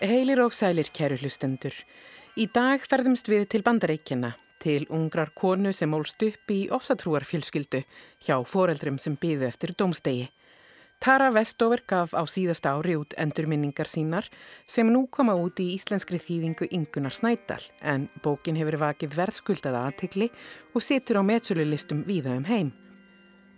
Heilir og sælir kæru hlustendur. Í dag ferðumst við til bandareikina, til ungrar konu sem ólst upp í ofsatrúarfjölskyldu hjá foreldrum sem byðu eftir domstegi. Tara Vestover gaf á síðasta ári út endurminningar sínar sem nú koma út í íslenskri þýðingu Ingunar Snædal en bókin hefur vakið verðskuldaða aðtegli og situr á metsölulistum víða um heim.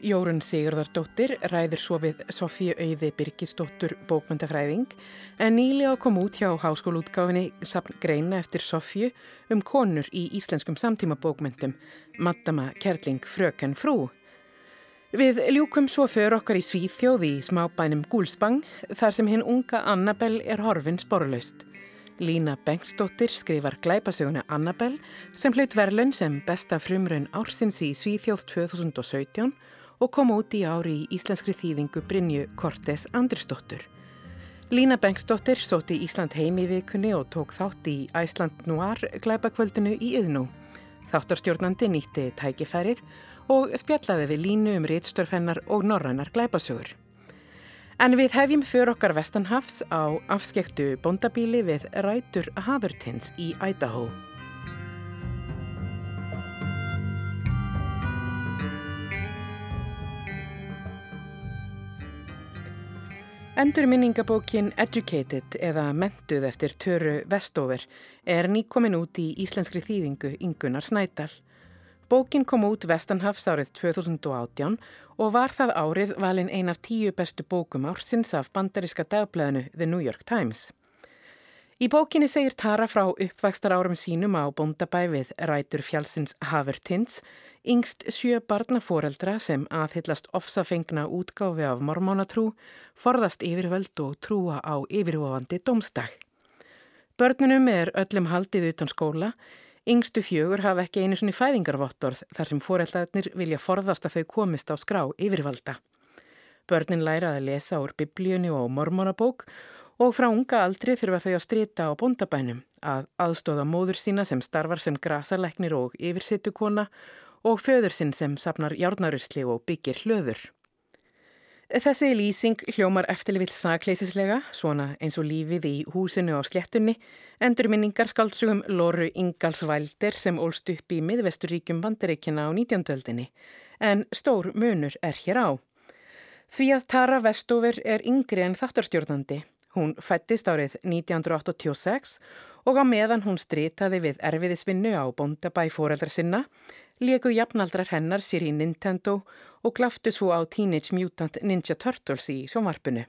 Jórun Sigurðardóttir ræðir svo við Sofíu Auði Birgisdóttur bókmyndafræðing en nýlega kom út hjá háskólútgáfinni sapn greina eftir Sofíu um konur í íslenskum samtíma bókmyndum Maddama Kerling Fröken Frú. Við ljúkum svo för okkar í Svíþjóði í smábænum Gúlsbang þar sem hinn unga Annabel er horfin sporlaust. Lína Bengstóttir skrifar glæpasöguna Annabel sem hlaut verðlun sem besta frumraun ársins í Svíþjóð 2017 og kom út í ári í íslenskri þýðingu Brynju Kortes Andrisdóttur. Lína Bengstóttir sóti Ísland heim í vikunni og tók þátt í Æsland Noir glæpakvöldinu í Yðnú. Þáttarstjórnandi nýtti tækifærið og spjallaði við línu um réttstörfennar og norrannar glæpasögur. En við hefjum fyrir okkar Vestanhafs á afskektu bondabíli við Rætur Havertins í Idaho. Endurminningabókin Educated eða Mentuð eftir Töru Vestover er nýkomin út í íslenskri þýðingu Ingunar Snædal. Bókin kom út Vestanhafs árið 2018 og var það árið valin ein af tíu bestu bókum ársins af bandariska dagblæðinu The New York Times. Í bókinni segir Tara frá uppvækstar árum sínum á bóndabæ við rætur fjálsins Havertins Yngst sjö barnaforeldra sem aðhyllast ofsafengna útgáfi af mormónatrú forðast yfirvöld og trúa á yfirvofandi domstag. Börnunum er öllum haldið utan skóla. Yngstu fjögur hafa ekki einu svoni fæðingarvottorð þar sem foreldrarnir vilja forðast að þau komist á skrá yfirvalda. Börnin læra að lesa úr biblíunni og mormónabók og frá unga aldri þurfa þau að strita á bondabænum að aðstóða móður sína sem starfar sem grasarleiknir og yfirsettukona og föður sinn sem sapnar járnarusli og byggir hlöður. Þessi lýsing hljómar eftirlivill sakleisislega, svona eins og lífið í húsinu á sléttunni, endur minningar skaldsugum Lóru Ingalsvældir sem ólst upp í miðvesturíkjum bandaríkina á 19. öldinni, en stór munur er hér á. Því að Tara Vestover er yngri en þáttarstjórnandi. Hún fættist árið 1986 og á meðan hún stritaði við erfiðisvinnu á bondabæ fóreldra sinna, leku jafnaldrar hennar sér í Nintendo og glaftu svo á Teenage Mutant Ninja Turtles í sjónvarpinu.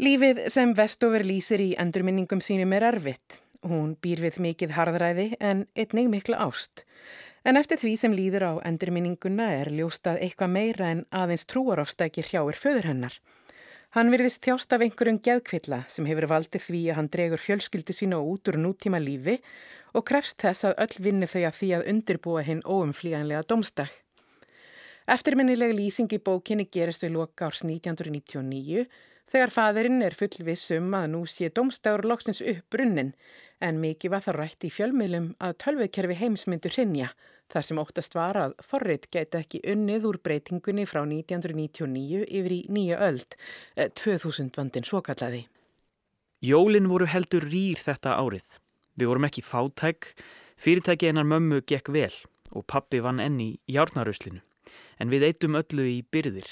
Lífið sem Vestover lýsir í endurminningum sínum er erfitt. Hún býr við mikið harðræði en einnig miklu ást. En eftir því sem líður á endurminninguna er ljóstað eitthvað meira en aðeins trúarofstækir hjáir föður hennar. Hann virðist þjást af einhverjum geðkvilla sem hefur valdið því að hann dregur fjölskyldu sína út úr nútíma lífi og krefst þess að öll vinni þau að því að undirbúa hinn óumflíjanlega domstak. Eftirminnileg lýsing í bókinni gerist við loka árs 1999 þegar fadurinn er fullvissum að nú sé domstagur loksins upp brunnin en mikið var það rætt í fjölmiðlum að tölvekerfi heimsmyndur hrinja þar sem óttast var að forrið geti ekki unnið úr breytingunni frá 1999 yfir í nýja öld, 2000 eh, vandin svo kallaði. Jólin voru heldur rýr þetta árið. Við vorum ekki fátæk, fyrirtæki einar mömmu gekk vel og pappi vann enni í járnaruslinu, en við eittum öllu í byrðir.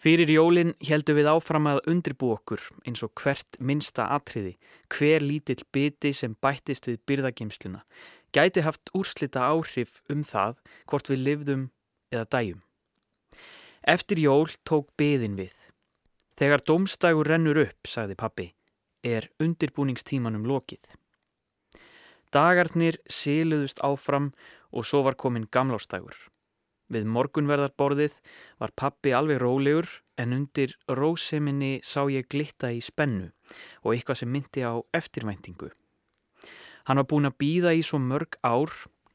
Fyrir jólinn heldum við áfram að undirbú okkur eins og hvert minsta atriði, hver lítill biti sem bættist við byrðageimsluna, gæti haft úrslita áhrif um það hvort við livðum eða dæjum. Eftir jól tók byðin við. Þegar domstægur rennur upp, sagði pappi, er undirbúningstímanum lokið. Dagarnir síluðust áfram og svo var komin gamlástægur. Við morgunverðarborðið var pappi alveg rólegur en undir róseminni sá ég glitta í spennu og eitthvað sem myndi á eftirvæntingu. Hann var búin að býða í svo mörg ár,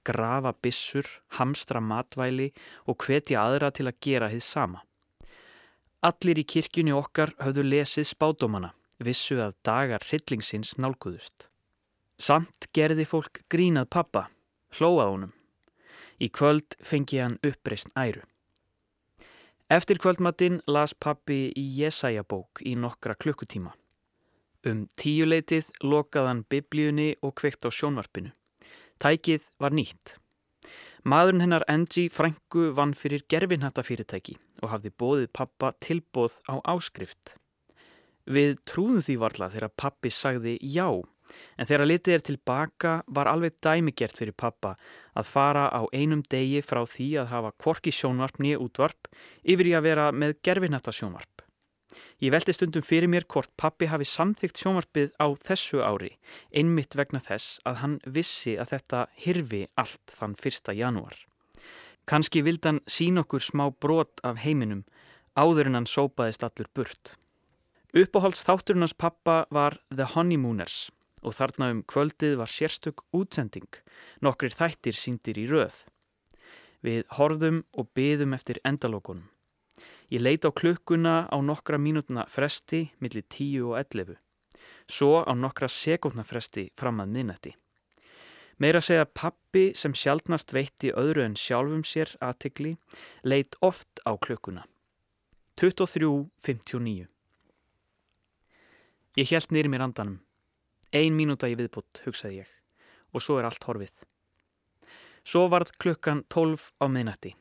grafa bissur, hamstra matvæli og hvetja aðra til að gera þið sama. Allir í kirkjunni okkar höfðu lesið spádómana vissu að dagar hryllingsins nálguðust. Samt gerði fólk grínað pappa, hlóað honum. Í kvöld fengi hann uppreist æru. Eftir kvöldmatinn las pappi í Jesaja bók í nokkra klukkutíma. Um tíuleitið lokaðan biblíunni og kveikt á sjónvarpinu. Tækið var nýtt. Maðurinn hennar Angie Franku vann fyrir gerfinhætta fyrirtæki og hafði bóðið pappa tilbóð á áskrift. Við trúðum því varla þegar pappi sagði já, en þegar litið er tilbaka var alveg dæmigert fyrir pappa að fara á einum degi frá því að hafa kvorki sjónvarp nýja útvarp yfir í að vera með gerfinhætta sjónvarp. Ég veldi stundum fyrir mér hvort pappi hafi samþygt sjónvarpið á þessu ári, einmitt vegna þess að hann vissi að þetta hirfi allt þann 1. janúar. Kanski vildi hann sín okkur smá brot af heiminum áður en hann sópaðist allur burt. Uppáhalds þátturinn hans pappa var The Honeymooners og þarna um kvöldið var sérstök útsending, nokkrir þættir síndir í röð. Við horfðum og byðum eftir endalókunum. Ég leita á klukkuna á nokkra mínútuna fresti millir 10 og 11. Svo á nokkra sekundna fresti fram að minnætti. Meira segja pappi sem sjálfnast veitti öðru en sjálfum sér aðtikli leit oft á klukkuna. 23.59 Ég held nýri mér andanum. Ein mínúta í viðbútt, hugsaði ég. Og svo er allt horfið. Svo varð klukkan 12 á minnætti.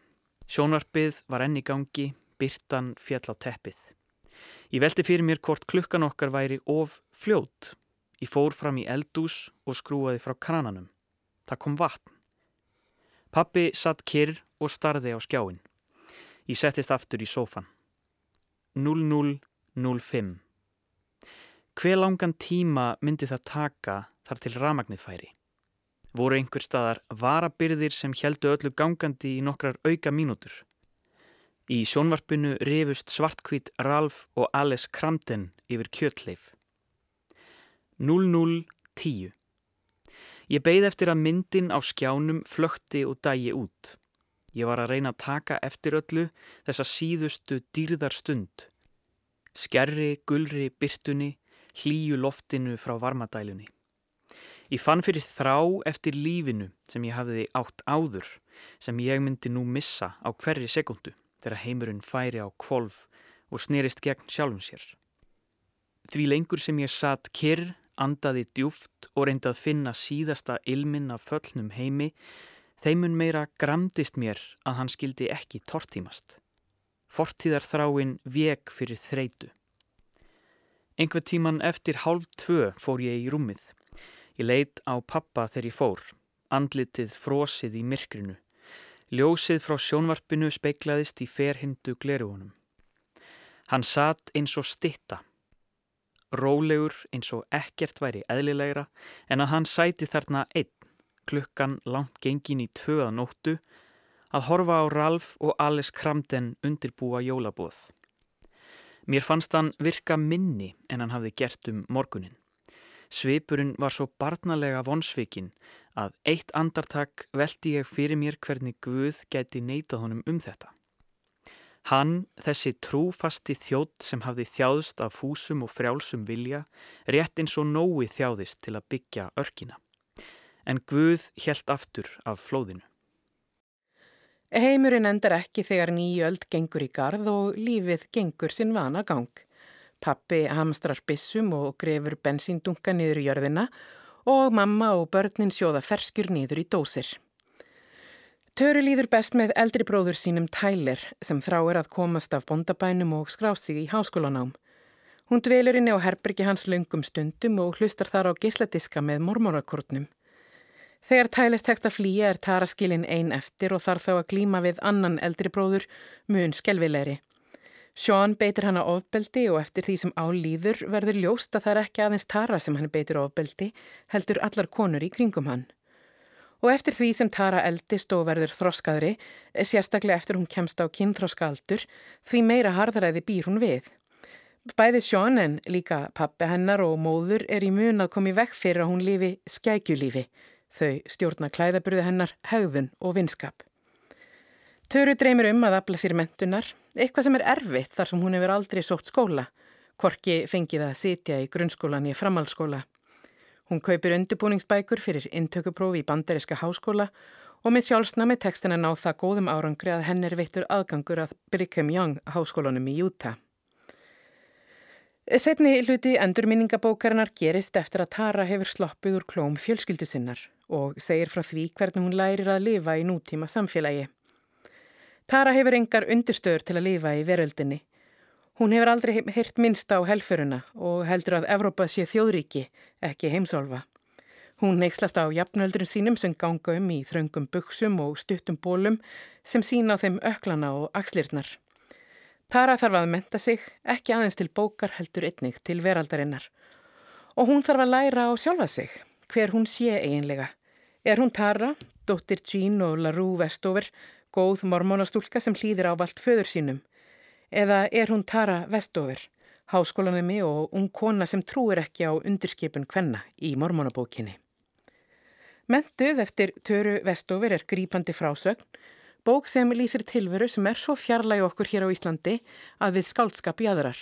Sjónvarpið var enn í gangi byrtan fjall á teppið. Ég veldi fyrir mér hvort klukkan okkar væri of fljót. Ég fór fram í eldús og skrúaði frá krananum. Það kom vatn. Pappi satt kyrr og starði á skjáin. Ég settist aftur í sófan. 0005 Hver langan tíma myndi það taka þar til ramagnir færi? Voru einhver staðar varabyrðir sem heldu öllu gangandi í nokkrar auka mínútur? Í sjónvarpinu rifust svartkvít Ralf og Alice Cramden yfir kjötleif. 0010 Ég beigð eftir að myndin á skjánum flökti og dægi út. Ég var að reyna að taka eftir öllu þessa síðustu dýrðar stund. Skerri, gulri, byrtunni, hlýju loftinu frá varmadælunni. Ég fann fyrir þrá eftir lífinu sem ég hafði átt áður, sem ég myndi nú missa á hverri sekundu þegar heimurinn færi á kvolf og snerist gegn sjálfum sér. Því lengur sem ég satt kyrr, andaði djúft og reyndi að finna síðasta ilminn af föllnum heimi, þeimun meira gramdist mér að hann skildi ekki tortímast. Fortíðar þráinn vek fyrir þreitu. Einhver tíman eftir hálf tvö fór ég í rúmið. Ég leitt á pappa þegar ég fór, andlitið frosið í myrkrinu. Ljósið frá sjónvarpinu speiklaðist í ferhindu glerugunum. Hann satt eins og stitta, rólegur eins og ekkert væri eðlilegra en að hann sæti þarna einn, klukkan langt gengin í tvöða nóttu, að horfa á Ralf og Alice Cramden undirbúa jólabóð. Mér fannst hann virka minni en hann hafði gert um morgunin. Svipurinn var svo barnalega vonsvikinn að eitt andartak veldi ég fyrir mér hvernig Guð gæti neitað honum um þetta. Hann, þessi trúfasti þjótt sem hafði þjáðst af fúsum og frjálsum vilja, rétt eins og nói þjáðist til að byggja örkina. En Guð helt aftur af flóðinu. Heimurinn endar ekki þegar nýjöld gengur í gard og lífið gengur sinn vana gang. Pappi hamstrar bissum og grefur bensíndunga niður í jörðina og mamma og börnin sjóða ferskjur nýður í dósir. Töru líður best með eldri bróður sínum Tyler sem þráir að komast af bondabænum og skrá sig í háskólanám. Hún dvelur inni á herbergi hans löngum stundum og hlustar þar á gisladiska með mormorakortnum. Þegar Tyler tekst að flýja er Tara skilin einn eftir og þarf þá að glíma við annan eldri bróður mun skelvilegri. Sean beitir hana ofbeldi og eftir því sem álýður verður ljóst að það er ekki aðeins Tara sem hann beitir ofbeldi, heldur allar konur í kringum hann. Og eftir því sem Tara eldist og verður þroskaðri, sérstaklega eftir hún kemst á kynþroskaaldur, því meira harðræði býr hún við. Bæði Sean en líka pappi hennar og móður er í mun að komi vekk fyrir að hún lifi skækjulífi, þau stjórna klæðaburði hennar, hegðun og vinskap. Töru dreymir um að afla sér mentunar, eitthvað sem er erfitt þar sem hún hefur aldrei sótt skóla, korki fengið að sitja í grunnskólan í framhaldsskóla. Hún kaupir undirbúningsbækur fyrir intökuprófi í banderiska háskóla og með sjálfsnami tekstin að ná það góðum árangri að henn er veittur aðgangur að Brigham Young háskólanum í Utah. Setni hluti endurminningabókarinnar gerist eftir að Tara hefur sloppið úr klóm fjölskyldu sinnar og segir frá því hvernig hún lærir að lifa í nútíma samfélagi. Tara hefur engar undirstöður til að lifa í veröldinni. Hún hefur aldrei heyrt minnst á helfuruna og heldur að Evrópa sé þjóðríki, ekki heimsálfa. Hún neykslast á jafnöldurinn sínum sem ganga um í þraungum buksum og stuttum bólum sem sína á þeim öklana og axlirnar. Tara þarf að menta sig, ekki aðeins til bókar heldur einnig til veraldarinnar. Og hún þarf að læra á sjálfa sig, hver hún sé eiginlega. Er hún Tara, dóttir Jean og LaRue Westover, góð mormónastúlka sem hlýðir á vald föður sínum? Eða er hún Tara Westover, háskólanemi og ung kona sem trúir ekki á undirskipun kvenna í mormónabókinni? Mentuð eftir Töru Westover er grípandi frásögn Bók sem lýsir tilveru sem er svo fjarlægi okkur hér á Íslandi að við skáldskap í aðrar.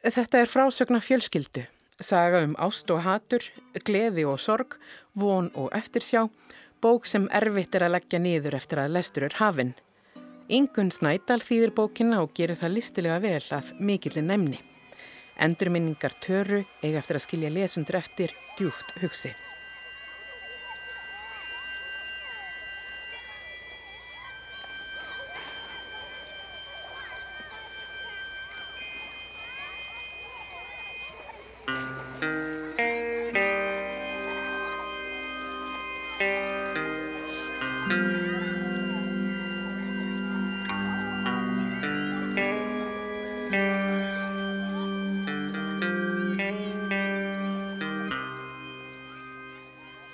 Þetta er frásögna fjölskyldu, saga um ást og hatur, gleði og sorg, von og eftirsjá, bók sem erfitt er að leggja niður eftir að lestur er hafinn. Ingun Snædal þýðir bókina og gerir það listilega vel af mikillin nefni. Endurminningar töru eiga eftir að skilja lesundur eftir djúft hugsi.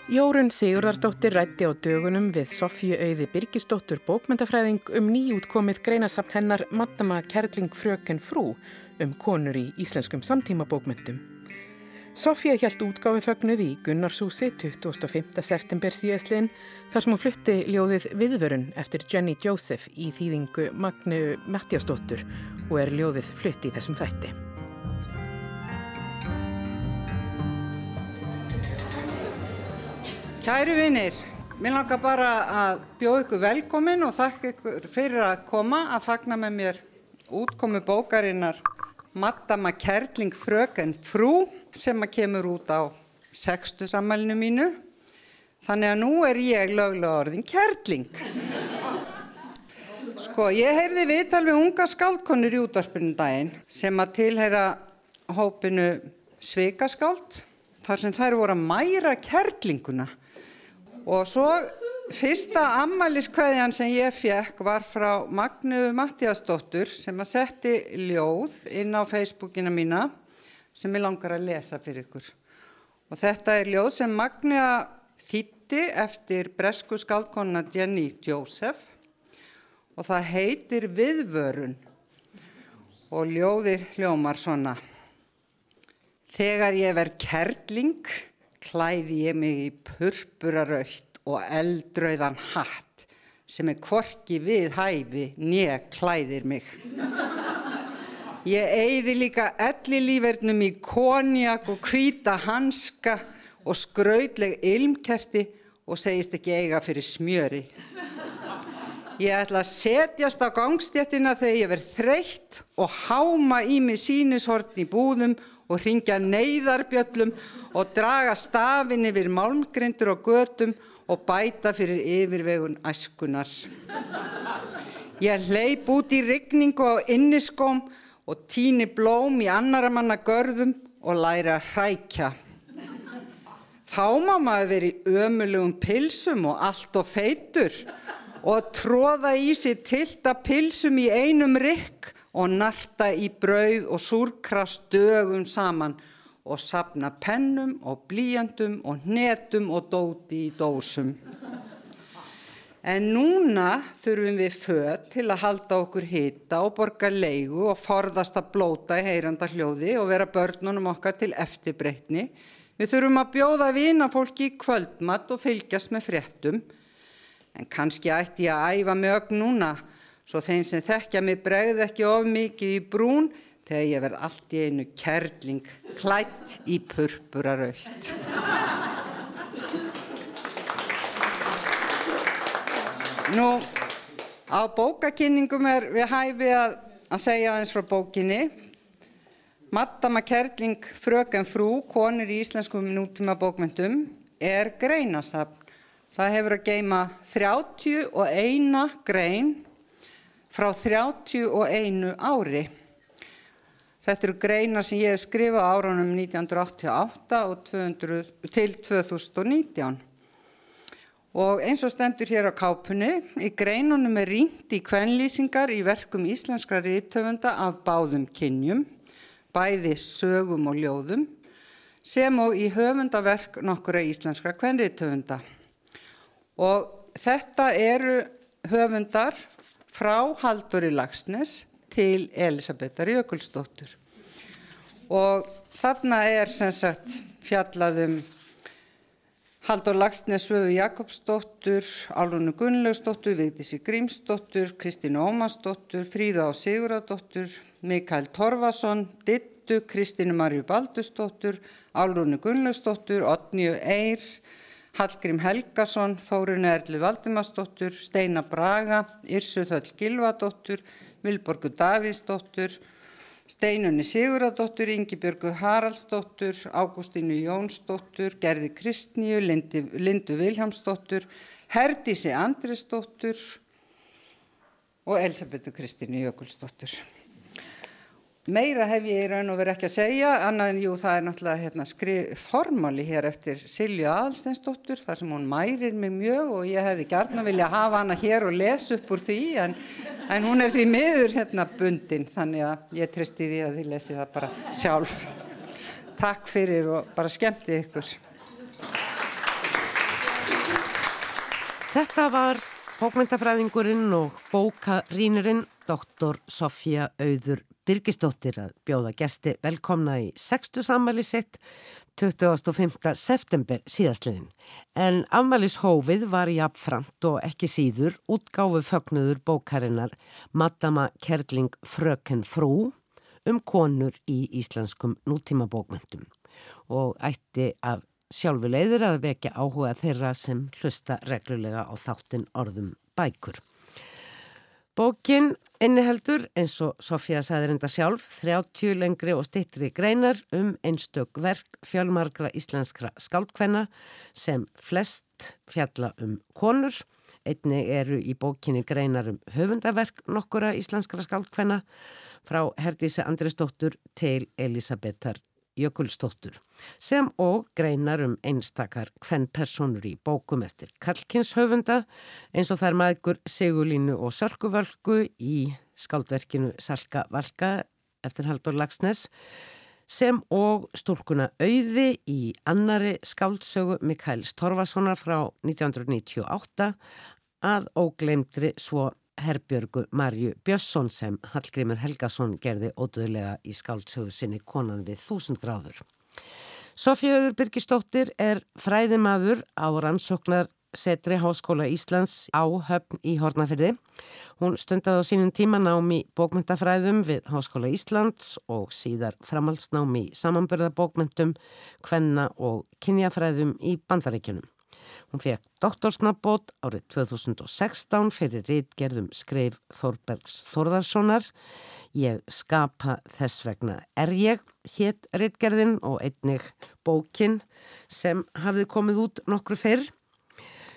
Jórun Sigurðardóttir rætti á dögunum við Sofíu Auði Birgisdóttur bókmyndafræðing um nýjútkomið greinasafn hennar Maddama Kerling Fröken Frú um konur í íslenskum samtíma bókmyndum. Sofía hjælt útgáfi fögnuð í Gunnarshúsi 25. september síðastlinn þar sem hún flutti ljóðið Viðvörun eftir Jenny Joseph í þýðingu Magnu Mattiasdóttur og er ljóðið flutt í þessum þætti. Kæru vinnir, mér langar bara að bjóða ykkur velkomin og þakka ykkur fyrir að koma að fagna með mér útkomu bókarinnar Maddama Kerling Fröken Frú sem að kemur út á sextu sammælinu mínu. Þannig að nú er ég löglega orðin Kerling. Sko, ég heyrði viðtal við unga skáldkonur í útvarpinu daginn sem að tilheyra hópinu Sveikaskáld þar sem þær voru að mæra kerlinguna Og svo fyrsta ammaliðskvæðjan sem ég fekk var frá Magnu Mattiasdóttur sem að setti ljóð inn á Facebookina mína sem ég langar að lesa fyrir ykkur. Og þetta er ljóð sem Magna þýtti eftir bresku skaldkonna Jenny Joseph og það heitir Viðvörun og ljóðir hljómar svona. Þegar ég verð kerling klæði ég mig í purpuraraukt og eldrauðan hatt sem er kvorki við hæfi nýja klæðir mig. Ég eigði líka ellilífernum í konjak og hvita hanska og skraudleg ilmkerti og segist ekki eiga fyrir smjöri. Ég ætla að setjast á gangstjættina þegar ég verð þreytt og háma í mig sínishortn í búðum og ringja neyðarbjöllum og draga stafin yfir málmgrindur og götum og bæta fyrir yfirvegun æskunar. Ég hleyp út í rigningu á inniskóm og tíni blóm í annara manna görðum og læra að hrækja. Þá má maður verið ömulegum pilsum og allt og feitur og tróða í sig tilta pilsum í einum rikk og narta í brauð og súrkrast dögum saman og sapna pennum og blíjandum og hnetum og dóti í dósum. En núna þurfum við född til að halda okkur hita og borga leigu og forðast að blóta í heyranda hljóði og vera börnunum okkar til eftirbreytni. Við þurfum að bjóða vina fólki í kvöldmatt og fylgjast með fréttum. En kannski ætti ég að æfa mög núna svo þeim sem þekkja mig bregð ekki of mikið í brún þegar ég verð allt í einu kerling klætt í purpuraraukt. Nú, á bókakynningum er við hæfi að, að segja eins frá bókinni. Maddama Kerling, fröken frú, konur í íslenskum nútíma bókmyndum, er greinasafn. Það hefur að geima 31 grein frá 31 ári. Þetta eru greinar sem ég hef skrifað árunum 1988 200, til 2019. Og eins og stendur hér á kápunni, í greinunum er ringt í kvenlýsingar í verkum íslenskra rítöfunda af báðum kynjum, bæði sögum og ljóðum, sem og í höfundaverk nokkura íslenskra kvenrítöfunda. Og þetta eru höfundar frá Haldur í Lagsnes til Elisabetar Jökulsdóttur. Og þarna er sem sagt fjallaðum Haldur Lagsnes Svöfu Jakobsdóttur, Álunu Gunnlaugsdóttur, Vigdísi Grímsdóttur, Kristínu Ómarsdóttur, Fríða á Siguradóttur, Mikael Torfason, Dittu, Kristínu Marju Baldusdóttur, Álunu Gunnlaugsdóttur, Otniu Eyr, Hallgrím Helgason, Þórun Erli Valdimarsdóttur, Steina Braga, Irsu Þöll Gilvadóttur, Vilborgu Davíðsdóttur, Steinunni Siguradóttur, Yngibjörgu Haraldsdóttur, Ágústínu Jónsdóttur, Gerði Kristníu, Lindu, Lindu Viljámsdóttur, Herdísi Andrisdóttur og Elisabetu Kristínu Jökulsdóttur. Meira hef ég í raun og verið ekki að segja, annað en jú það er náttúrulega hérna, formáli hér eftir Silju Aðalsteinsdóttur þar sem hún mærir mig mjög og ég hefði gærna vilja hafa hana hér og lesa upp úr því en, en hún er því miður hérna bundin þannig að ég tristi því að þið lesi það bara sjálf. Takk fyrir og bara skemmti ykkur. Þetta var bókmyndafræðingurinn og bókarínurinn doktor Sofía Auður Birgisdóttir að bjóða gesti velkomna í 6. sammæli sitt 25. september síðastliðin. En afmælishófið var í apframt og ekki síður útgáfu fögnuður bókarinnar Madama Kerling Fröken Frú um konur í íslenskum nútíma bókmyndum og ætti af sjálfu leiður að vekja áhuga þeirra sem hlusta reglulega á þáttin orðum bækur. Bókin inniheldur, eins og Sofía sagði reynda sjálf, 30 lengri og stittri greinar um einstök verk fjölmarkra íslenskra skáldkvenna sem flest fjalla um konur. Einni eru í bókinni greinar um höfundaverk nokkura íslenskra skáldkvenna frá Herdísi Andrisdóttur til Elisabetar Jökulstóttur sem og greinar um einstakar hvern personur í bókum eftir Kalkinshöfunda eins og þær maður Sigurlínu og Sölkuvölku í skaldverkinu Salka Valka eftir Haldur Lagsnes sem og stúlkuna Auði í annari skáldsögu Mikaels Torfasonar frá 1998 að óglemdri svo Herbjörgu Marju Björnsson sem Hallgrímur Helgason gerði ódöðlega í skáldsögu sinni konan við þúsund gráður. Sofíauður Birgistóttir er fræðimaður á rannsóknar setri Háskóla Íslands á höfn í Hortnafyrði. Hún stundaði á sínum tíma námi bókmyndafræðum við Háskóla Íslands og síðar framhaldsnámi samanbörðabókmyndum, kvenna og kynjafræðum í bandaríkjunum. Hún fekk doktorsnabót árið 2016 fyrir rítgerðum skreif Þorbergs Þorðarssonar. Ég skapa þess vegna er ég hétt rítgerðin og einnig bókin sem hafði komið út nokkru fyrr.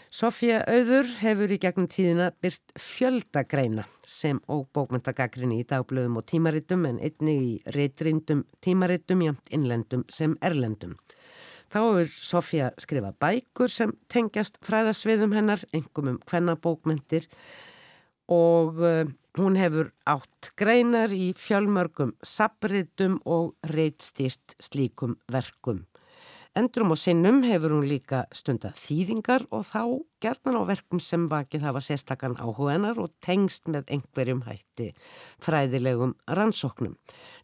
Sofía Auður hefur í gegnum tíðina byrt fjöldagreina sem og bókmyndagakrinni í dagblöðum og tímaritum en einnig í reytrindum tímaritum jæmt innlendum sem erlendum. Þá er Sofía skrifað bækur sem tengjast fræðasviðum hennar, engum um hvennabókmyndir og uh, hún hefur átt greinar í fjölmörgum sabritum og reitstýrt slíkum verkum. Endrum og sinnum hefur hún líka stunda þýðingar og þá gerðan á verkum sem vakið hafa sérstakann áhuganar og tengst með einhverjum hætti fræðilegum rannsóknum.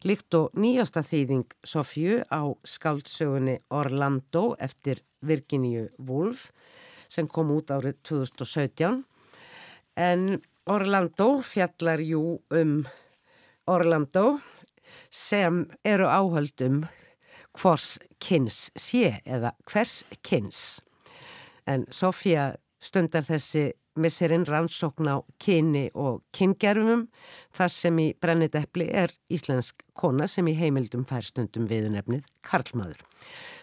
Líkt og nýjasta þýðing Sofju á skaldsögunni Orlando eftir Virginíu Wolf sem kom út árið 2017 en Orlando fjallar jú um Orlando sem eru áhaldum hvors kynns sé eða hvers kynns. En Sofía stundar þessi misserinn rannsókn á kyni og kyngerfumum þar sem í brennideppli er íslensk kona sem í heimildum fær stundum viðunefnið Karlmaður.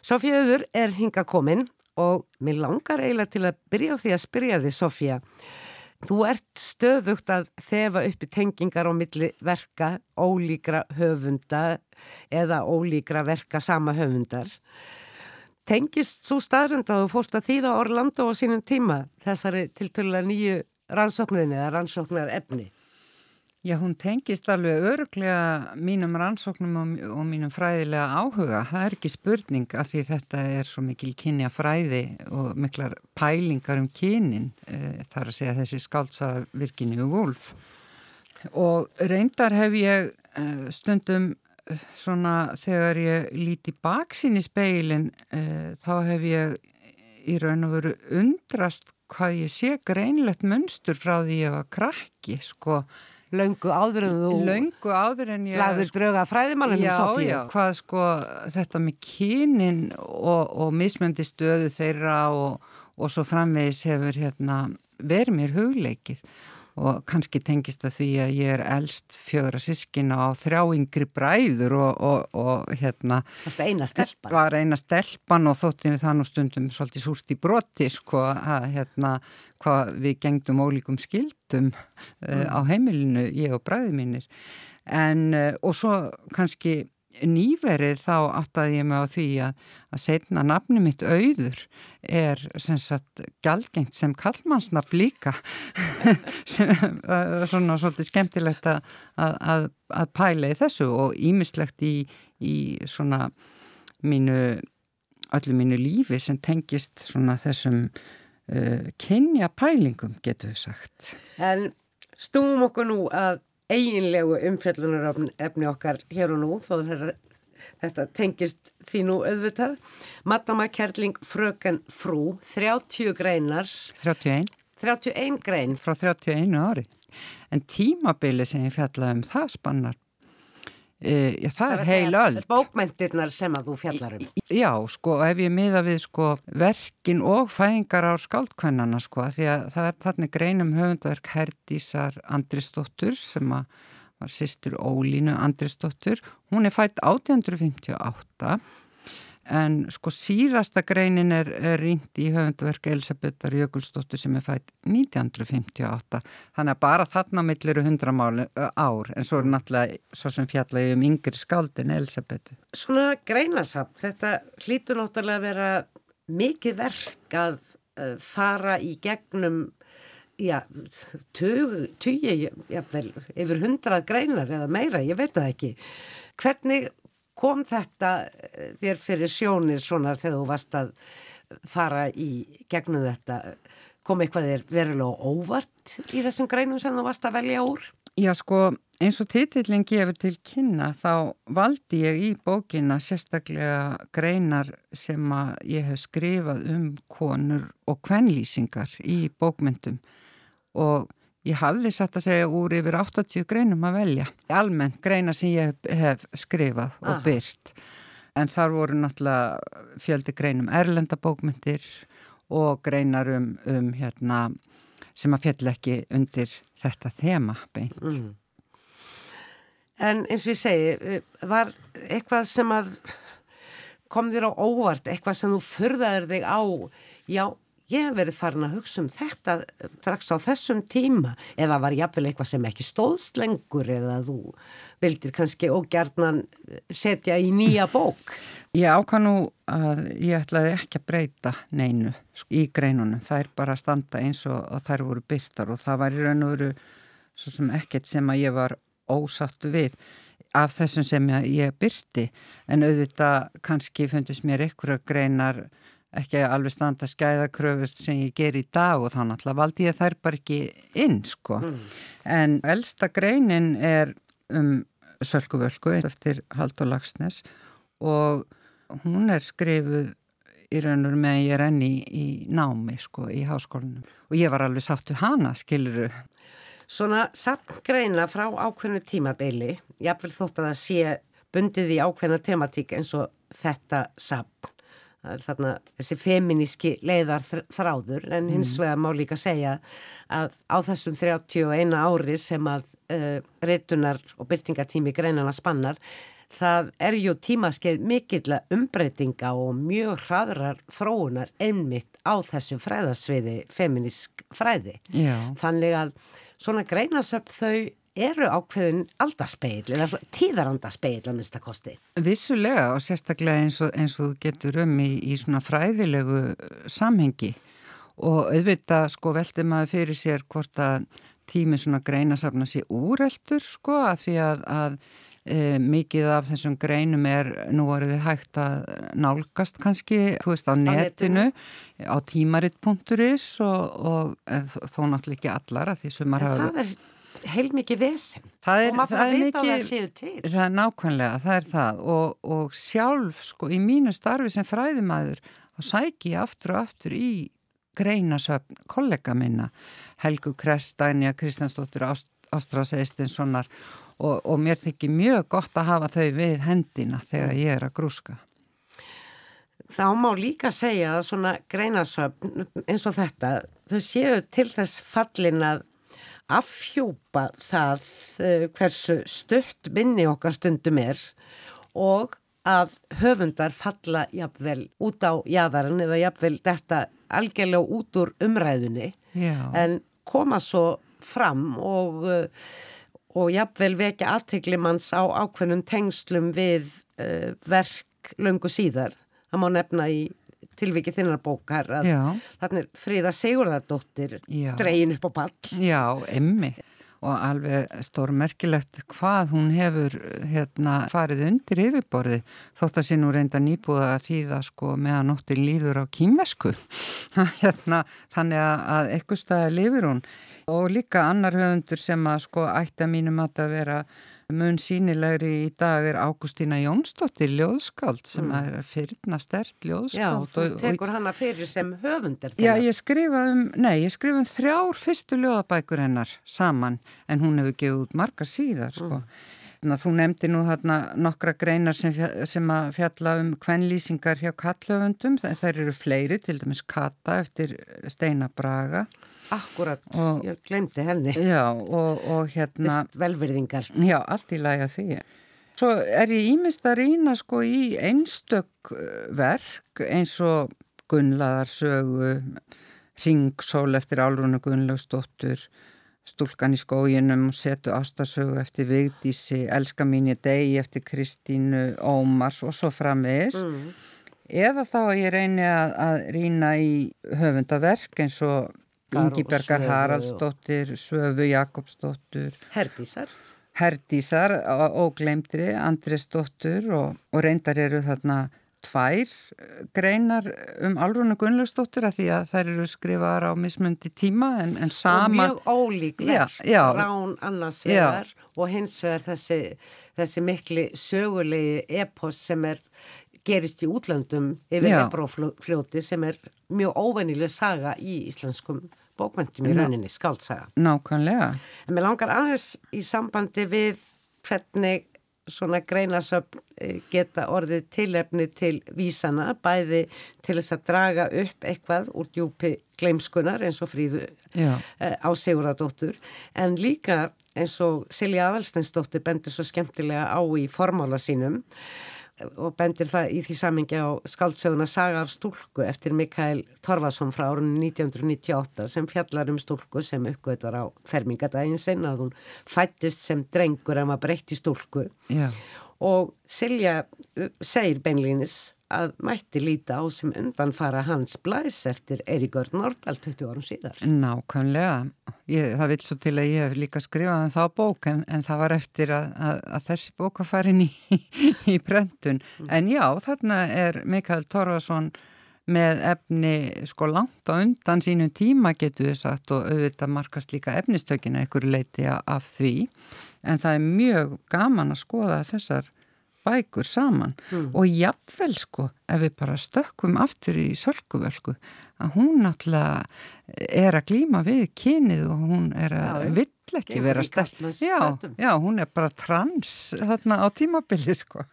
Sofja Öður er hinga komin og mér langar eiginlega til að byrja á því að spyrja því Sofja Þú ert stöðugt að þefa upp í tengingar á milli verka ólíkra höfunda eða ólíkra verka sama höfundar. Tengist svo staðrönd að þú fórst að þýða Orlando á sínum tíma þessari tiltölulega nýju rannsókninni eða rannsóknar efni? Já, hún tengist alveg öruglega mínum rannsóknum og, og mínum fræðilega áhuga. Það er ekki spurning af því þetta er svo mikil kynja fræði og miklar pælingar um kynin e, þar að segja þessi skáltsavirkinu Wolf. Og reyndar hef ég e, stundum e, svona þegar ég líti baksinn í speilin e, þá hef ég í raun og veru undrast hvað ég sé greinlegt munstur frá því ég var krakki sko Laungu áður en þú Laungu áður en ég Lagður sko, drauga fræðimanninu Sofíu Já, já, hvað sko þetta með kynin og, og mismöndi stöðu þeirra og, og svo framvegis hefur hérna verið mér hugleikið og kannski tengist að því að ég er eldst fjögra sískina á þrjá yngri bræður og, og, og hérna eina var eina stelpan og þóttinu það nú stundum svolítið súst í broti sko að hérna hvað við gengdum ólíkum skildum uh, á heimilinu ég og bræði mínir. En uh, og svo kannski nýverið þá áttaði ég mig á því að, að setna nafni mitt auður er sem sagt galgengt sem kallmannsnafn líka. Svona svolítið skemmtilegt að, að, að pæla í þessu og ímislegt í, í svona mínu öllu mínu lífi sem tengist svona þessum uh, kynja pælingum getur við sagt. En stúmum okkur nú að eiginlegu umfjöldunar efni okkar hér og nú þó þetta, þetta tengist því nú auðvitað. Madama Kerling Fröken Frú, 30 greinar. 31. 31 grein. Frá 31 ári. En tímabili sem ég fjallaði um það spannar Uh, já, það, það er heil öll. Bókmentirnar sem að þú fjallar um. Já, sko, ef ég miða við sko verkin og fæðingar á skáldkvennana sko, því að það er þarna greinum höfundverk Herdísar Andrisdóttur sem að var sýstur Ólínu Andrisdóttur. Hún er fætt 1858 en sko síðasta greinin er, er rínt í höfundverk Elisabethar Jökulsdóttur sem er fætt 1958 þannig að bara þarna mill eru hundramáli ár en svo er náttúrulega svo sem fjallagi um yngri skáldin Elisabethu. Svona greinasamt, þetta hlýtur náttúrulega að vera mikið verk að fara í gegnum já, tugi, jáfnvel, yfir hundrað greinar eða meira, ég veit það ekki. Hvernig kom þetta eh, þér fyrir sjónir svona þegar þú varst að fara í gegnum þetta kom eitthvað þér verulega óvart í þessum greinum sem þú varst að velja úr? Já sko eins og titillin gefur til kynna þá valdi ég í bókina sérstaklega greinar sem að ég hef skrifað um konur og kvenlýsingar í bókmyndum og Ég hafði satt að segja úr yfir 80 greinum að velja. Almennt greina sem ég hef skrifað og ah. byrt. En þar voru náttúrulega fjöldi greinum erlendabókmyndir og greinar um, um hérna, sem að fjall ekki undir þetta þema beint. Mm. En eins og ég segi, var eitthvað sem að kom þér á óvart, eitthvað sem þú förðaður þig á, já, ég hef verið farin að hugsa um þetta strax á þessum tíma eða var jáfnvel eitthvað sem ekki stóðst lengur eða þú vildir kannski ógjarnan setja í nýja bók? Ég ákvæm nú að ég ætlaði ekki að breyta neinu í greinunum, það er bara að standa eins og, og þær voru byrtar og það var í raun og veru svo sem ekkert sem að ég var ósattu við af þessum sem ég byrti en auðvitað kannski fundist mér einhverja greinar ekki alveg standa skæðakröfur sem ég ger í dag og þá náttúrulega valdi ég þær bara ekki inn sko. Mm. en elsta greinin er um Sölkuvölku eftir Haldur Lagsnes og hún er skrifuð í raun og með ég er enni í námi sko í háskólanum. Og ég var alveg við hana skiluru Svona samgreina frá ákveðnu tímabili, jáfnvel þótt að það sé bundið í ákveðna tematík eins og þetta er þarna þessi feminíski leiðar þráður en hins vegar má líka segja að á þessum 31 ári sem að uh, reytunar og byrtingatími greinana spannar það er ju tímaskeið mikill umbreytinga og mjög hraðrar þróunar einmitt á þessu fræðasviði feminísk fræði. Já. Þannig að svona greinasöpt þau eru ákveðin aldarspeil eða tíðarandarspeil að mista kosti. Vissulega og sérstaklega eins og, eins og getur um í, í svona fræðilegu samhengi og auðvitað sko veldi maður fyrir sér hvort að tími svona greinasafna sér úreltur sko af því að, að e, mikið af þessum greinum er nú voruð þið hægt að nálgast kannski, þú veist á netinu á tímaritt.is og, og þó náttúrulega ekki allar að því sem maður hafa... Heilmikið vesen. Það er, og maður það er vita mikið, að það séu til. það er nákvæmlega, það er það. Og, og sjálf sko í mínu starfi sem fræðimæður þá sæki aftur og aftur í greinasöfn kollega minna. Helgu Krestænja, Kristjánsdóttur Ástrás Eistinssonar og, og mér þykir mjög gott að hafa þau við hendina þegar ég er að grúska. Þá má líka segja að svona greinasöfn eins og þetta, þau séu til þess fallin að afhjúpa það uh, hversu stutt minni okkar stundum er og að höfundar falla jafnvel út á jæðaran eða jafnvel þetta algjörlega út úr umræðunni Já. en koma svo fram og, uh, og jafnvel vekja aðtegli manns á ákveðnum tengslum við uh, verk löngu síðar. Það má nefna í tilvikið þinnar bókar að þannig Fríða Sigurðardóttir Já. dregin upp á pall. Já, emmi og alveg stórmerkilegt hvað hún hefur hérna, farið undir yfirborði þótt að sé nú reynda nýbúða að þýða sko meðan nóttir líður á kýmvesku hérna, þannig að eitthvað staði lifir hún og líka annar höfundur sem að sko ætti að mínum að vera mun sínilegri í dag er Ágústína Jónsdóttir ljóðskáld sem mm. er fyrirna stert Já, ljóðskáld þú og, og, tekur hana fyrir sem höfundir Já, ég skrifa um, nei, ég skrifa um þrjár fyrstu ljóðabækur hennar saman en hún hefur gefið út margar síðar, sko. Mm. Þú nefndi nú þarna nokkra greinar sem, sem að fjalla um kvenlýsingar hjá kallöfundum, þær eru fleiri, til dæmis Kata eftir Steina Braga. Akkurat, Og- ég glemdi henni. Já, og, og hérna... Velverðingar. Já, allt í lagi að því. Svo er ég ímist að rýna sko í einstök uh, verk eins og Gunnlaðar sögu, Ringsól eftir Álrunu Gunnlaugsdóttur, Stúlkan í skóginum, Setu Ástasögu eftir Vigdísi, Elska mín ég degi eftir Kristínu Ómars og svo framvegis. Mm. Eða þá að ég reyni að, að rýna í höfundaverk eins og Gar- Ingi Bergar Svövu. Haraldsdóttir, Svöfu Jakobsdóttur, Herdísar. Herdísar og glemdri Andresdóttur og, og reyndar eru þarna tvær eh, greinar um Alrúnu Gunnlausdóttur að því að þær eru skrifaðar á mismundi tíma en, en Og saman mjög ólík Já, verk. já. Rán annars vegar og hins vegar þessi, þessi mikli sögulegi epos sem er gerist í útlöndum yfir. Ebrófljóti sem er mjög óvennileg saga í íslenskum bókmöntum í rauninni, skaldsaga. nákvæmlega. En mér langar aðeins í sambandi við hvernig svona greinasöfn eh, geta orðið tilefni til vísana, bæði til þess að draga upp eitthvað úr djúpi gleimskunar eins og fríðu Já. eh, á Sigurðardóttur, en líka eins og Silja Aðalsteinsdóttir bendir svo skemmtilega á í formála sínum og bendir það í því samingi á skáldsöguna Saga af stúlku eftir Mikael Torfason frá árunni 1998 sem fjallar um stúlku sem uppgötar á fermingadaginn sinn að hún fættist sem drengur en var breytt í stúlku Já. og Silja uh, segir beinlínis að mætti líta á sem undanfara hans blæs eftir Eiríkur Nordal 20 árum síðar. Nákvæmlega. Ég, það vil svo til að ég hef líka skrifað um þá bók en, en það var eftir að, að, að þessi bók að fara inn í, í brendun. En já, þarna er Mikael Torfason með efni sko langt á undan sínu tíma getur við sagt og auðvitað markast líka efnistökina ykkur leiti af því. En það er mjög gaman að skoða þessar bækur saman og jafnvel sko ef við bara stökkum aftur í sölkuvölku að hún náttúrulega er að glýma við kynið og hún er að Já, já. vill ekki Gengur vera sterk. Já, já, hún er bara trans þarna á tímabili sko.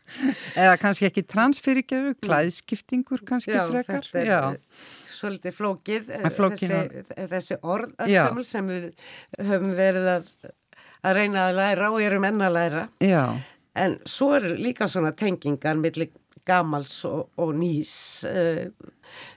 Eða kannski ekki trans fyrirgefu, klæðskiptingur kannski Já, frekar. Já, eh, svolítið flókið, eh, flókið, þessi, þessi orð Já. öllsömmul sem við höfum verið að, að reyna að læra og erum enn að læra. já, En svo er líka svona tengingar millir gamals og, og nýs uh,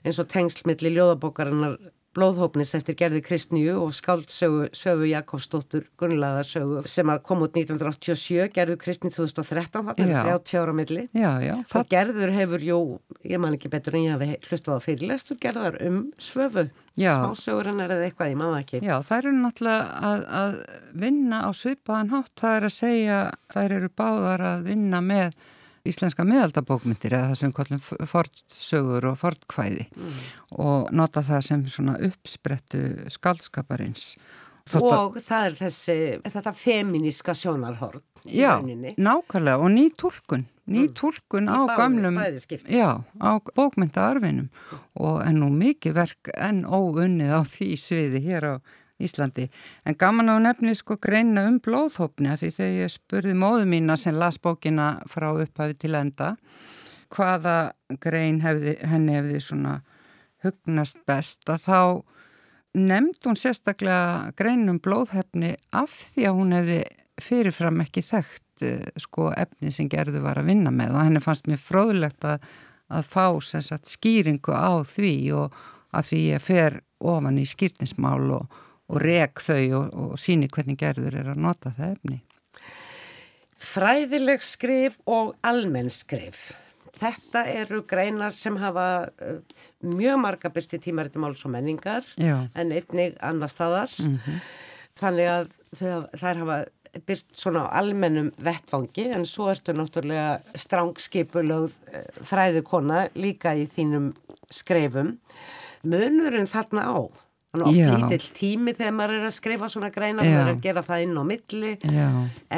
eins og tengsl millir ljóðabókarinnar blóðhópnis eftir gerði Kristníu og skáldsögu Söfu Jakobsdóttur Gunnlaðarsögu sem að kom út 1987, gerðu Kristní 2013, það er Já. 30 ára milli. já, já. Og gerður hefur, jú, ég man ekki betur en ég hafi hlustað á fyrirlestur gerðar um svöfu. Smásögur hennar eða eitthvað, ég man það ekki. Já, þær eru náttúrulega að, að vinna á svipaðan hátt. Það er að segja, þær eru báðar að vinna með íslenska miðaldabókmyndir eða það sem við kallum fortsögur og fortkvæði og nota það sem svona uppsprettu skaldskaparins. Þótt að- Og það er þessi, þetta feminíska sjónarhorn í Já, rauninni. nákvæmlega og ný túlkun, ný túlkun á Í báðum- gamlum, já, á bókmyndaarfinum og en nú mikið verk en óunnið á því sviði hér á Íslandi. En gaman á nefni sko greina um blóðhópni að því þegar ég spurði móðu mína sem las bókina frá upphafi til enda hvaða grein hefði, henni hefði svona hugnast best að þá nefnd hún sérstaklega greinum blóðhefni af því að hún hefði fyrirfram ekki þekkt eh, sko efni sem gerðu var að vinna með og henni fannst mér fróðlegt að, að fá sagt skýringu á því og af því ég fer ofan í skýrtinsmál og, og rek þau og, og síni hvernig gerður er að nota það efni. Fræðileg skrif og almenn skrif. Þetta eru greinar sem hafa uh, mjög marga byrsti tímariti máls og menningar Já. en einnig annar staðar. Þannig að þær hafa byrt svona á almennum vettfangi en svo ertu náttúrulega strángskipulögð uh, fræðikona líka í þínum skrifum. Munurinn þarna á. Þannig oft Já. lítill tími þegar maður er að skrifa svona greinar, Já. maður er að gera það inn á milli. Já.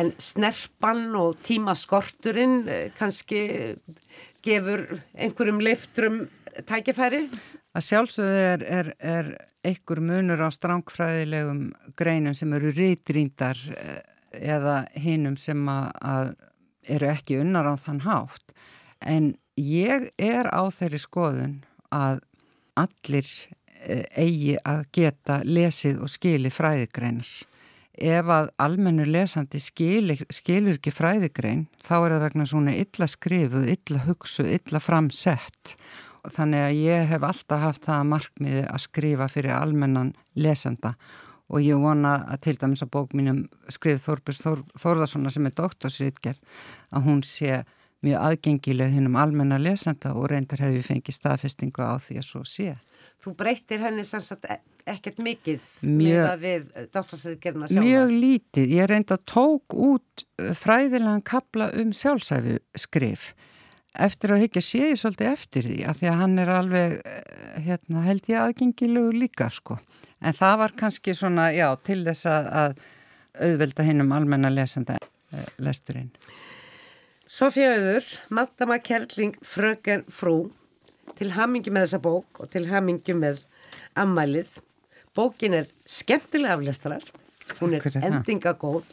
En snerpan og tímaskorturinn eh, kannski gefur einhverjum leiftrum tækifæri? Að sjálfsögðu er, er, er einhver munur á strángfræðilegum greinum sem eru rýtrýndar eða hinum sem að, að eru ekki unnar á þann hátt. En ég er á þeirri skoðun að allir eh, eigi að geta lesið og skili fræðigreinar. Ef að almennu lesandi skilur, skilur ekki fræðigrein, þá er það vegna svona illa skrifuð, illa hugsuð, illa framsett. Þannig að ég hef alltaf haft það að markmiði að skrifa fyrir almennan lesanda og ég vona að til dæmis að bók mínum skrif Þorbjörns Þór, Þórðarssona sem er doktorsritgerð að hún sé mjög aðgengileg hinn um almenna lesanda og reyndar hef ég fengið staðfestingu á því að svo sé. Þú breytir henni sannsagt ekkert mikið Mjög- með að við doktorsriðgerna sjálfa. Mjög lítið. Ég reynda tók út uh, fræðilegan kapla um sjálfsæfi skrif. Eftir að higgja sé ég svolítið eftir því að því að hann er alveg, eh, hérna, held ég aðgengilegur líka, sko. En það var kannski svona, já, til þess að, að auðvelda hinn um almenna lesanda eh, lesturinn. Sofía Auður, Madama Kerling, Fröken Frú, til hamingi með þessa bók og til hamingi með ammælið. Bókin er skemmtilega aflestrar, hún er það. endingagóð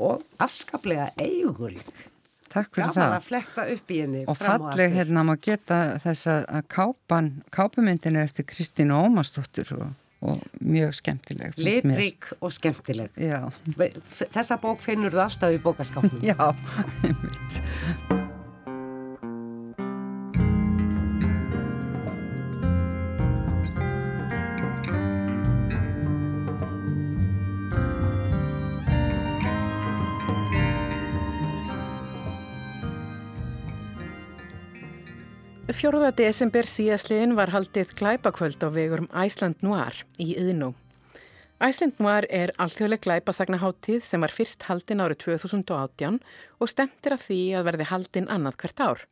og afskaplega eigulig. Takk fyrir Gaman það. að fletta upp í henni Og falleg hérna má geta þess að kápan, kápumyndin er eftir Kristínu Ómarsdóttur og, og mjög skemmtileg. Litrík og skemmtileg. Já, Þessa bók finnur þú alltaf í bókaskápnum. já, Fjórða desember síðasliðin var haldið glæpakvöld á vegurum Æsland Noir í Yðnó. Æsland Noir er alþjóðleg glæpasagnaháttíð sem var fyrst haldin árið 2018 og stemtir að því að verði haldin annað hvert ár.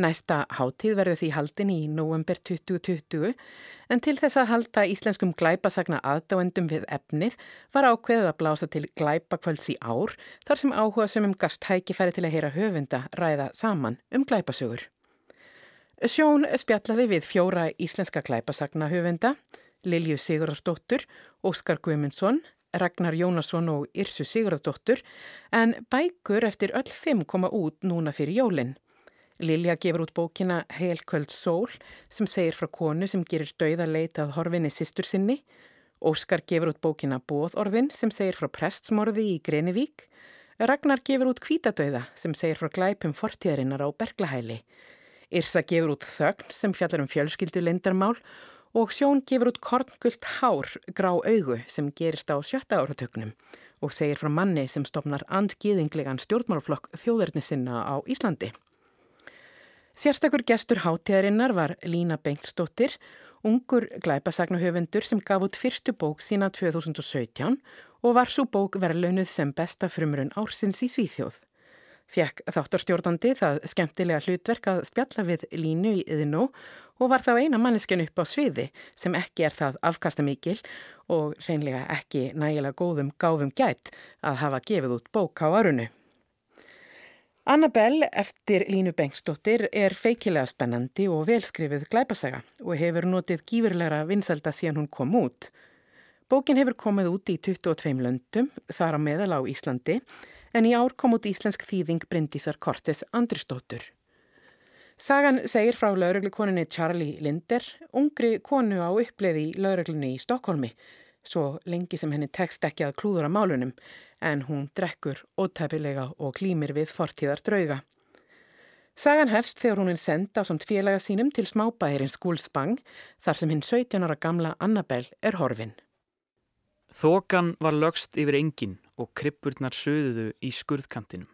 Næsta háttíð verður því haldin í november 2020 en til þess að halda íslenskum glæpasagna aðdáendum við efnið var ákveðið að blása til glæpakvölds í ár þar sem áhuga sem um gast tækifæri til að heyra höfunda ræða saman um glæpasögur. Sjón spjallaði við fjóra íslenska klæpasagnahöfenda, Lilju Sigurðardóttur, Óskar Guimundsson, Ragnar Jónasson og Irsu Sigurðardóttur en bækur eftir öll fimm koma út núna fyrir jólinn. Lilja gefur út bókina Heilköld sól sem segir frá konu sem gerir dauða leitað horfinni sýstur sinni. Óskar gefur út bókina Bóðorðin sem segir frá prestsmorði í Grenivík. Ragnar gefur út Kvítadauða sem segir frá glæpum fortíðarinnar á Berglahæli. Irsa gefur út Þögn sem fjallar um fjölskyldu lindarmál og Sjón gefur út Korngult hár grá augu sem gerist á sjötta áratöknum og segir frá manni sem stopnar andgiðinglegan stjórnmálflokk þjóðarni sinna á Íslandi. Sérstakur gestur hátíðarinnar var Lína Bengtsdóttir, ungur glæpasagnahöfundur sem gaf út fyrstu bók sína 2017 og var svo bók verðlaunuð sem besta frumrun ársins í Svíþjóð. Fjekk þáttarstjórnandi það skemmtilega hlutverk að spjalla við Línu í yðinó og var þá eina mannesken upp á sviði sem ekki er það afkasta mikil og reynlega ekki nægilega góðum gáfum gætt að hafa gefið út bók á arunu. Annabelle eftir Línu Bengstóttir er feikilega spennandi og velskrifið glæpasaga og hefur notið gífurlegra vinsalda síðan hún kom út. Bókin hefur komið út í 22 löndum, þar á meðal á Íslandi, en í ár kom út íslensk þýðing Bryndísar Kortes Andristóttur. Sagan segir frá lauruglukoninni Charlie Linder, ungri konu á uppleiði í lauruglunni í Stokkólmi, svo lengi sem henni tekst ekki að klúðura málunum, en hún drekkur ótæpilega og klímir við fortíðar drauga. Sagan hefst þegar hún er senda á samt félaga sínum til smábæðirinn skúlsbang þar sem hinn 17 ára gamla Annabelle er horfin. Þokan var lögst yfir engin og krippurnar söðuðu í skurðkantinum.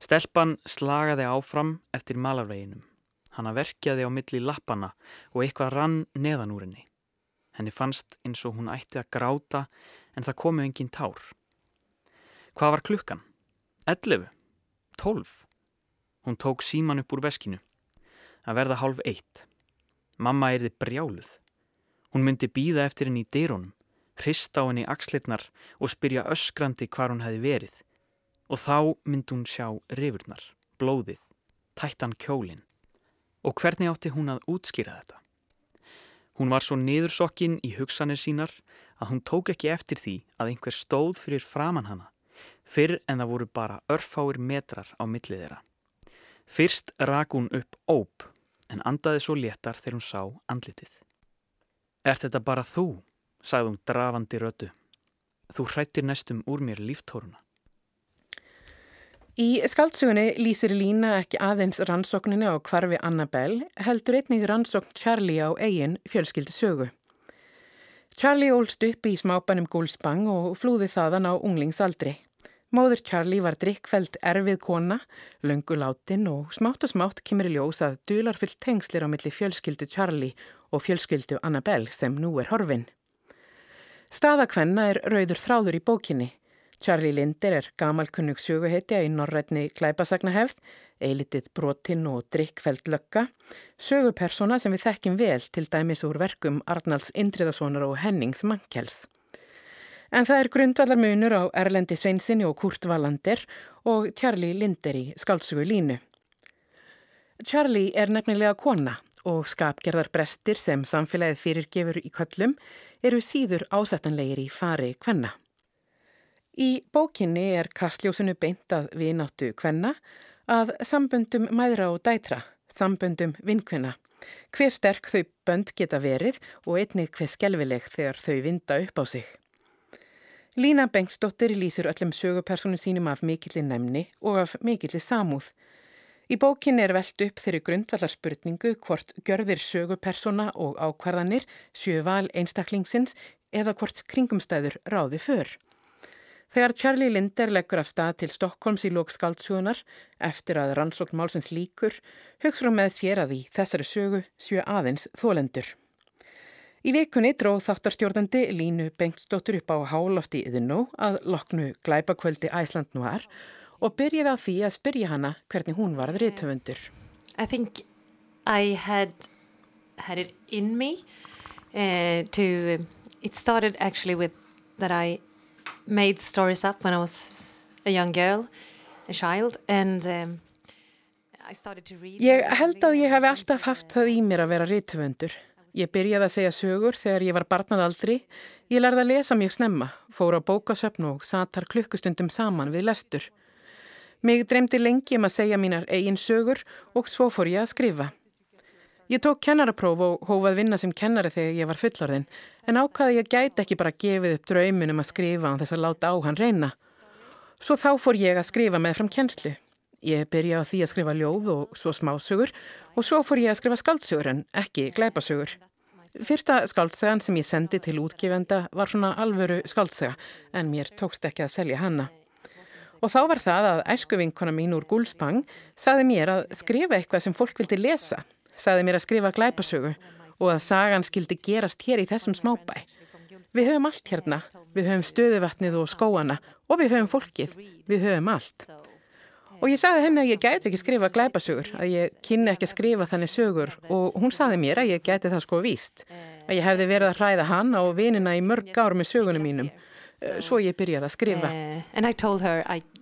Stelpan slagaði áfram eftir malarveginum. Hanna verkjaði á milli lappana og eitthvað rann neðan úr henni. Henni fannst eins og hún ætti að gráta en það komu engin tár. Hvað var klukkan? 11? 12? Hún tók síman upp úr veskinu. Að verða hálf eitt. Mamma erði brjáluð. Hún myndi býða eftir henni í dyrunum, hrista á henni axlirnar og spyrja öskrandi hvar hún hefði verið. Og þá myndi hún sjá rifurnar, blóðið, tættan kjólinn. Og hvernig átti hún að útskýra þetta? Hún var svo niðursokkin í hugsanir sínar að hún tók ekki eftir því að einhver stóð fyrir framann hana fyrr en það voru bara örfáir metrar á millið þeirra. Fyrst rak hún upp óp en andaði svo léttar þegar hún sá andlitið. Er þetta bara þú? Sagði hún drafandi rödu. Þú hrættir næstum úr mér líftóruna. Í skaldsugunni lýsir Lína ekki aðeins rannsókninni á kvarfi Annabelle, heldur einnig rannsókn Charlie á eigin fjölskyldi sögu. Charlie ólst upp í smábanum Gúlsbang og flúði þaðan á unglingsaldri. Móður Charlie var drikkfælt erfið kona, löngu látin og smátt og smátt kemur í ljós að dularfyllt tengslir á milli fjölskyldu Charlie og fjölskyldu Annabelle sem nú er horfin. Staðakvenna er rauður þráður í bókinni. Charlie Linder er gamalkunnug söguhetja í norrætni klæpasagnahefð, eilitið brotinn og drikkfælt lögga, sögupersona sem við þekkjum vel til dæmis úr verkum Arnalds Indriðasonar og Hennings Mankels. En það er grundvallar munur á Erlendi Sveinsinni og Kurt Wallander og Charlie Linder í skaldsugu línu. Charlie er nefnilega kona og skapgerðar brestir sem samfélagið fyrirgefur í köllum eru síður ásættanlegir í fari kvenna. Í bókinni er kastljósunu beint að vináttu kvenna að samböndum mæðra og dætra, samböndum vinkvenna, hver sterk þau bönd geta verið og einnig hver skelvileg þegar þau vinda upp á sig. Lína Bengsdóttir lýsir öllum sögupersonu sínum af mikillir nefni og af mikillir samúð. Í bókinni er veld upp þeirri grundvallarspurningu hvort görðir sögupersona og ákvarðanir sjö val einstaklingsins eða hvort kringumstæður ráði för. Þegar Charlie Linder leggur af stað til Stokkólms í lókskaldsjónar eftir að rannsókn málsins líkur, hugsa hún með sér að í þessari sögu sjö aðeins þólendur. Í vikunni dróð þáttarstjórnandi Línu Bengstóttur upp á hálofti yðinó að loknu glæpakvöldi Æsland nú er og byrjaði á því að spyrja hana hvernig hún var að reytöfundur. I think I had had it in me uh, to, it started actually with that I made stories up when I was a young girl, a child and um, I started to read. Ég held að ég hef alltaf haft það í mér að vera reytöfundur. Ég byrjaði að segja sögur þegar ég var barnadaldri. Ég lærði að lesa mjög snemma, fór á bókasöfn og satar klukkustundum saman við lestur. Mig dreymdi lengi um að segja mínar eigin sögur og svo fór ég að skrifa. Ég tók kennarapróf og hófað vinna sem kennari þegar ég var fullorðin en ákvaði ég gæti ekki bara gefið upp draumin um að skrifa án þess að láta á hann reyna. Svo þá fór ég að skrifa með fram kennslu. Ég byrjaði því að skrifa ljóð og svo smásögur og svo fór ég að skrifa skaldsögur en ekki glæpasögur. Fyrsta skaldsagan sem ég sendi til útgifenda var svona alvöru skaldsaga en mér tókst ekki að selja hanna. Og þá var það að æskuvinkona mín úr Gúlspang saði mér að skrifa eitthvað sem fólk vildi lesa. Saði mér að skrifa glæpasögu og að sagan skildi gerast hér í þessum smábæ. Við höfum allt hérna. Við höfum stöðuvatnið og skóana og við höfum fólkið. Við höfum allt. Og ég sagði henni að ég gæti ekki skrifa glæpasögur, að ég kynni ekki að skrifa þannig sögur og hún sagði mér að ég gæti það sko víst. Að ég hefði verið að hræða hann á vinina í mörg ár með sögunum mínum svo ég byrjaði að skrifa. Uh,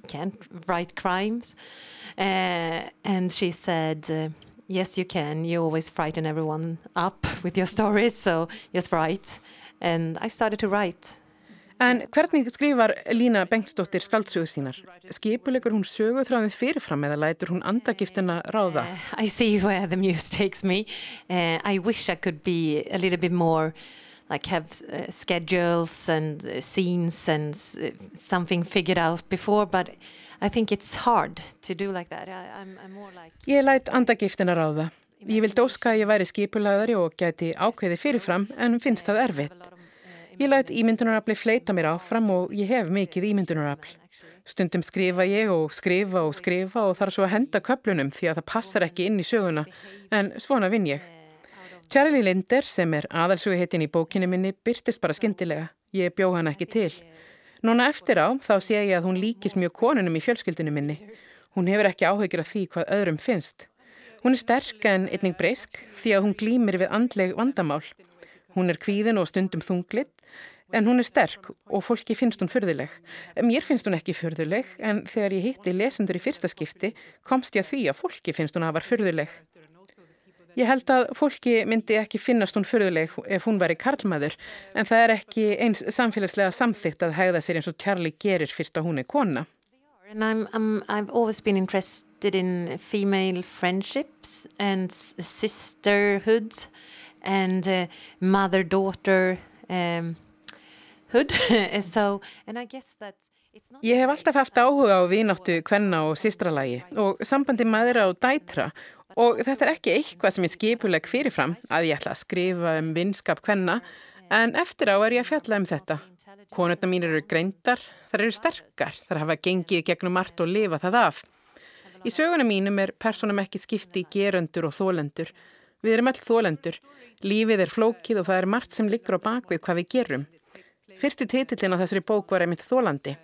can't write crimes uh, and she said uh, yes you can, you always frighten everyone up with your stories so just write and I started to write. En hvernig skrifar Lína Bengstóttir skaldsögu sínar? Skipulegur hún sögu þráðið fyrirfram eða lætur hún andagiftina ráða? I see where the muse takes me. I wish I could be a little bit more like have uh, schedules and uh, scenes and uh, something figured out before but I think it's hard to do like that. I, I'm, I'm more like Ég lætt andagiftina ráða. Ég vildi óska að ég væri skipulagðari og geti ákveði fyrirfram en finnst það erfitt. Ég lætt ímyndunarafli fleita mér áfram og ég hef mikið ímyndunarafl. Stundum skrifa ég og skrifa og skrifa og þarf svo að henda köplunum því að það passar ekki inn í söguna. En svona vinn ég. Charlie Linder sem er aðalsugihettin í bókinni minni byrtist bara skindilega. Ég bjó hann ekki til. Núna eftir á þá sé ég að hún líkist mjög konunum í fjölskyldinu minni. Hún hefur ekki áhugir af því hvað öðrum finnst. Hún er sterk en einning breysk því að hún glýmir við andleg vandamál. Hún er kvíðin og stundum þunglitt en hún er sterk og fólki finnst hún förðuleg. Mér finnst hún ekki förðuleg en þegar ég hitti lesendur í fyrsta skipti komst ég að því að fólki finnst hún að var förðuleg. Ég held að fólki myndi ekki finnast hún fyrðuleg ef hún væri karlmaður en það er ekki eins samfélagslega samþygt að hegða sér eins og Charlie gerir fyrst að hún er kona. I'm, I'm, I've always been interested in female friendships and sisterhood and uh, mother-daughter um, hood. so, and I guess that Ég hef alltaf haft áhuga á vináttu, kvenna og sístralagi og sambandi maðura og dætra Og þetta er ekki eitthvað sem ég skipuleg fyrirfram að ég ætla að skrifa um vinskap hvenna en eftir á er ég að fjalla um þetta. Konurna mín eru greindar, þar eru sterkar, þar hafa gengið gegnum margt og lifa það af. Í sögunum mínum er personum ekki skipti í geröndur og þólendur. Við erum all þólendur. Lífið er flókið og það er margt sem liggur á bakvið hvað við gerum. Fyrstu titillin á þessari bók var einmitt þólandi.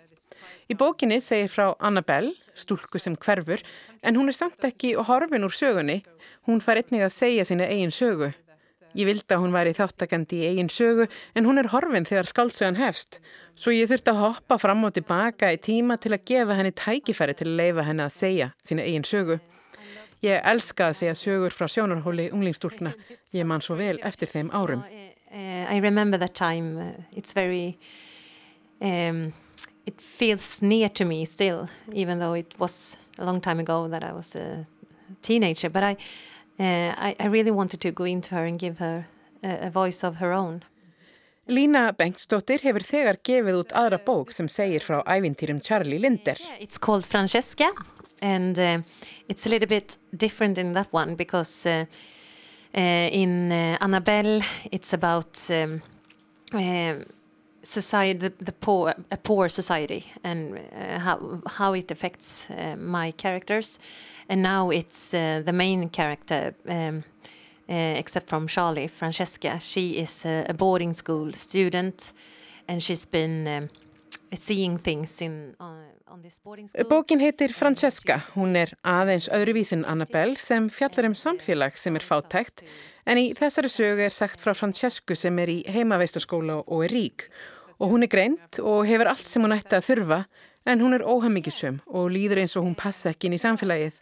Í bókinni segir frá Annabelle, stúlku sem hverfur, en hún er samt ekki horfin úr sögunni. Hún fær einnig að segja sína eigin sögu. Ég vildi að hún væri þáttakandi í eigin sögu, en hún er horfin þegar skáldsögan hefst. Svo ég þurfti að hoppa fram og tilbaka í tíma til að gefa henni tækifæri til að leifa henni að segja sína eigin sögu. Ég elska að segja sögur frá sjónarhóli unglingstúlna. Ég man svo vel eftir þeim árum. Uh, I remember that time. Uh, it's very... Um, it feels near to me still, even though it was a long time ago that I was a teenager. But I, uh, I, I, really wanted to go into her and give her a, a voice of her own. Lína Bengstóttir hefur þegar gefið út aðra bók sem segir frá ævintýrum Charlie Linder. Yeah, it's called Francesca and uh, it's a little bit different in that one because uh in uh, Annabelle it's about um, uh, society, the, the poor, a poor society, and uh, how how it affects uh, my characters. And now it's uh, the main character, um, except from Charlie, Francesca. She is a, a, boarding school student, and she's been um, Bókin heitir Francesca, hún er aðeins öðruvísin Annabelle sem fjallar um samfélag sem er fátækt. en í þessari sögu er sagt frá Francescu sem er í heimaveistaskóla og er rík. Og hún er greint og hefur allt sem hún ætti að þurfa en hún er óhammingisum og líður eins og hún passa ekki inn í samfélagið.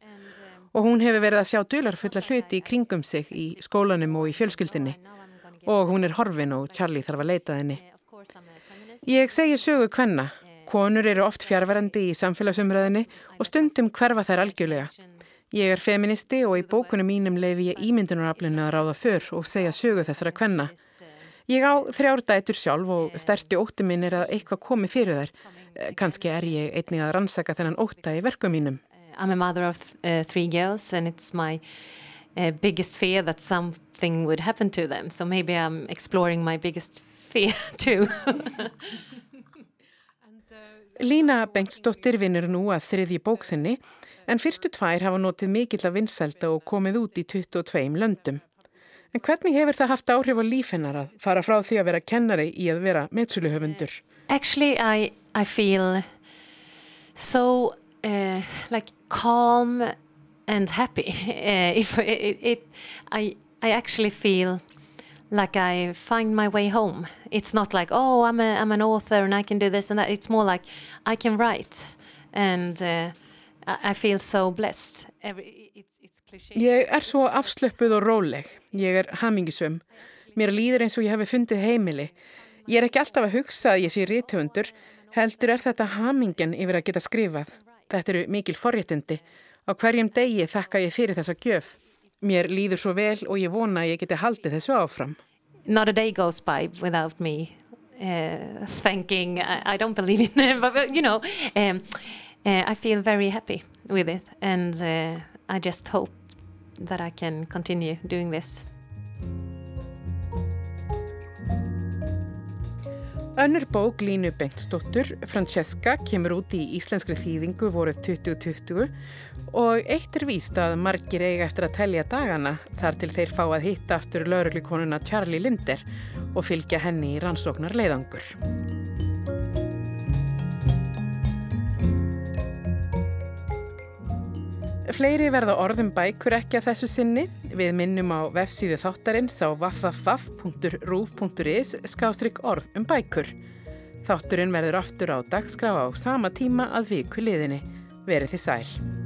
Og hún hefur verið að sjá dularfulla hluti í kringum sig í skólanum og í fjölskyldinni og hún er horfin og Charlie þarf að leita henni. Ég segi sögu kvenna. Konur eru oft fjárverandi í samfélagsumröðinni og stundum hverfa þær algjörlega. Ég er feministi og í bókunum mínum leifi ég ímyndunaraflinu að ráða för og segja sögu þessara kvenna. Ég á þrjárdætur sjálf og stærsti ótti minn er að eitthvað komi fyrir þær. Kanski er ég einnig að rannsaka þennan ótta í verkum mínum. I'm a mother of uh, three girls and it's my uh, biggest fear that something would happen to them. So maybe I'm exploring my biggest fear too. Lína Bengstóttir vinnur nú að þriðji bóksinni en fyrstu tvær hafa notið mikill að vinsælda og komið út í 22 löndum. En hvernig hefur það haft áhrif á lífinnar að fara frá því að vera kennari í að vera meðsuluhöfundur? Actually, I, I feel so uh, like calm and happy. Uh, if it, it, I, I actually feel like I find my way home. It's not like, oh, I'm, a, I'm an author and I can do this and that. It's more like I can write and uh, I feel so blessed. Every, it's, it's cliché. Ég er svo afslöpuð og róleg. Ég er hamingisum. Mér líður eins og ég hefi fundið heimili. Ég er ekki alltaf að hugsa að ég sé rítuundur. Heldur er þetta hamingen yfir að geta skrifað. Þetta eru mikil forréttindi. Á hverjum degi þakka ég fyrir þessa gjöf. Mér líður svo vel og ég vona að ég geti haldið þessu áfram. Not a day goes by without me uh, thanking. I, I don't believe in it, but you know, um, uh, I feel very happy with it, and uh, I just hope that I can continue doing this. Önnur bók Línu Bengtsdóttur, Francesca, kemur út í íslenskri þýðingu voruð 2020 og eitt er víst að margir eiga eftir að telja dagana þar til þeir fá að hitta aftur lauruglukonuna Charlie Linder og fylgja henni í rannsóknar leiðangur. Fleiri verða orðum bækur ekki að þessu sinni. Við minnum á vefsíðu þáttarins á www.ruf.is skástrygg orð um bækur. Þátturinn verður aftur á dagskrá á sama tíma að viku liðinni. Verið þið sæl.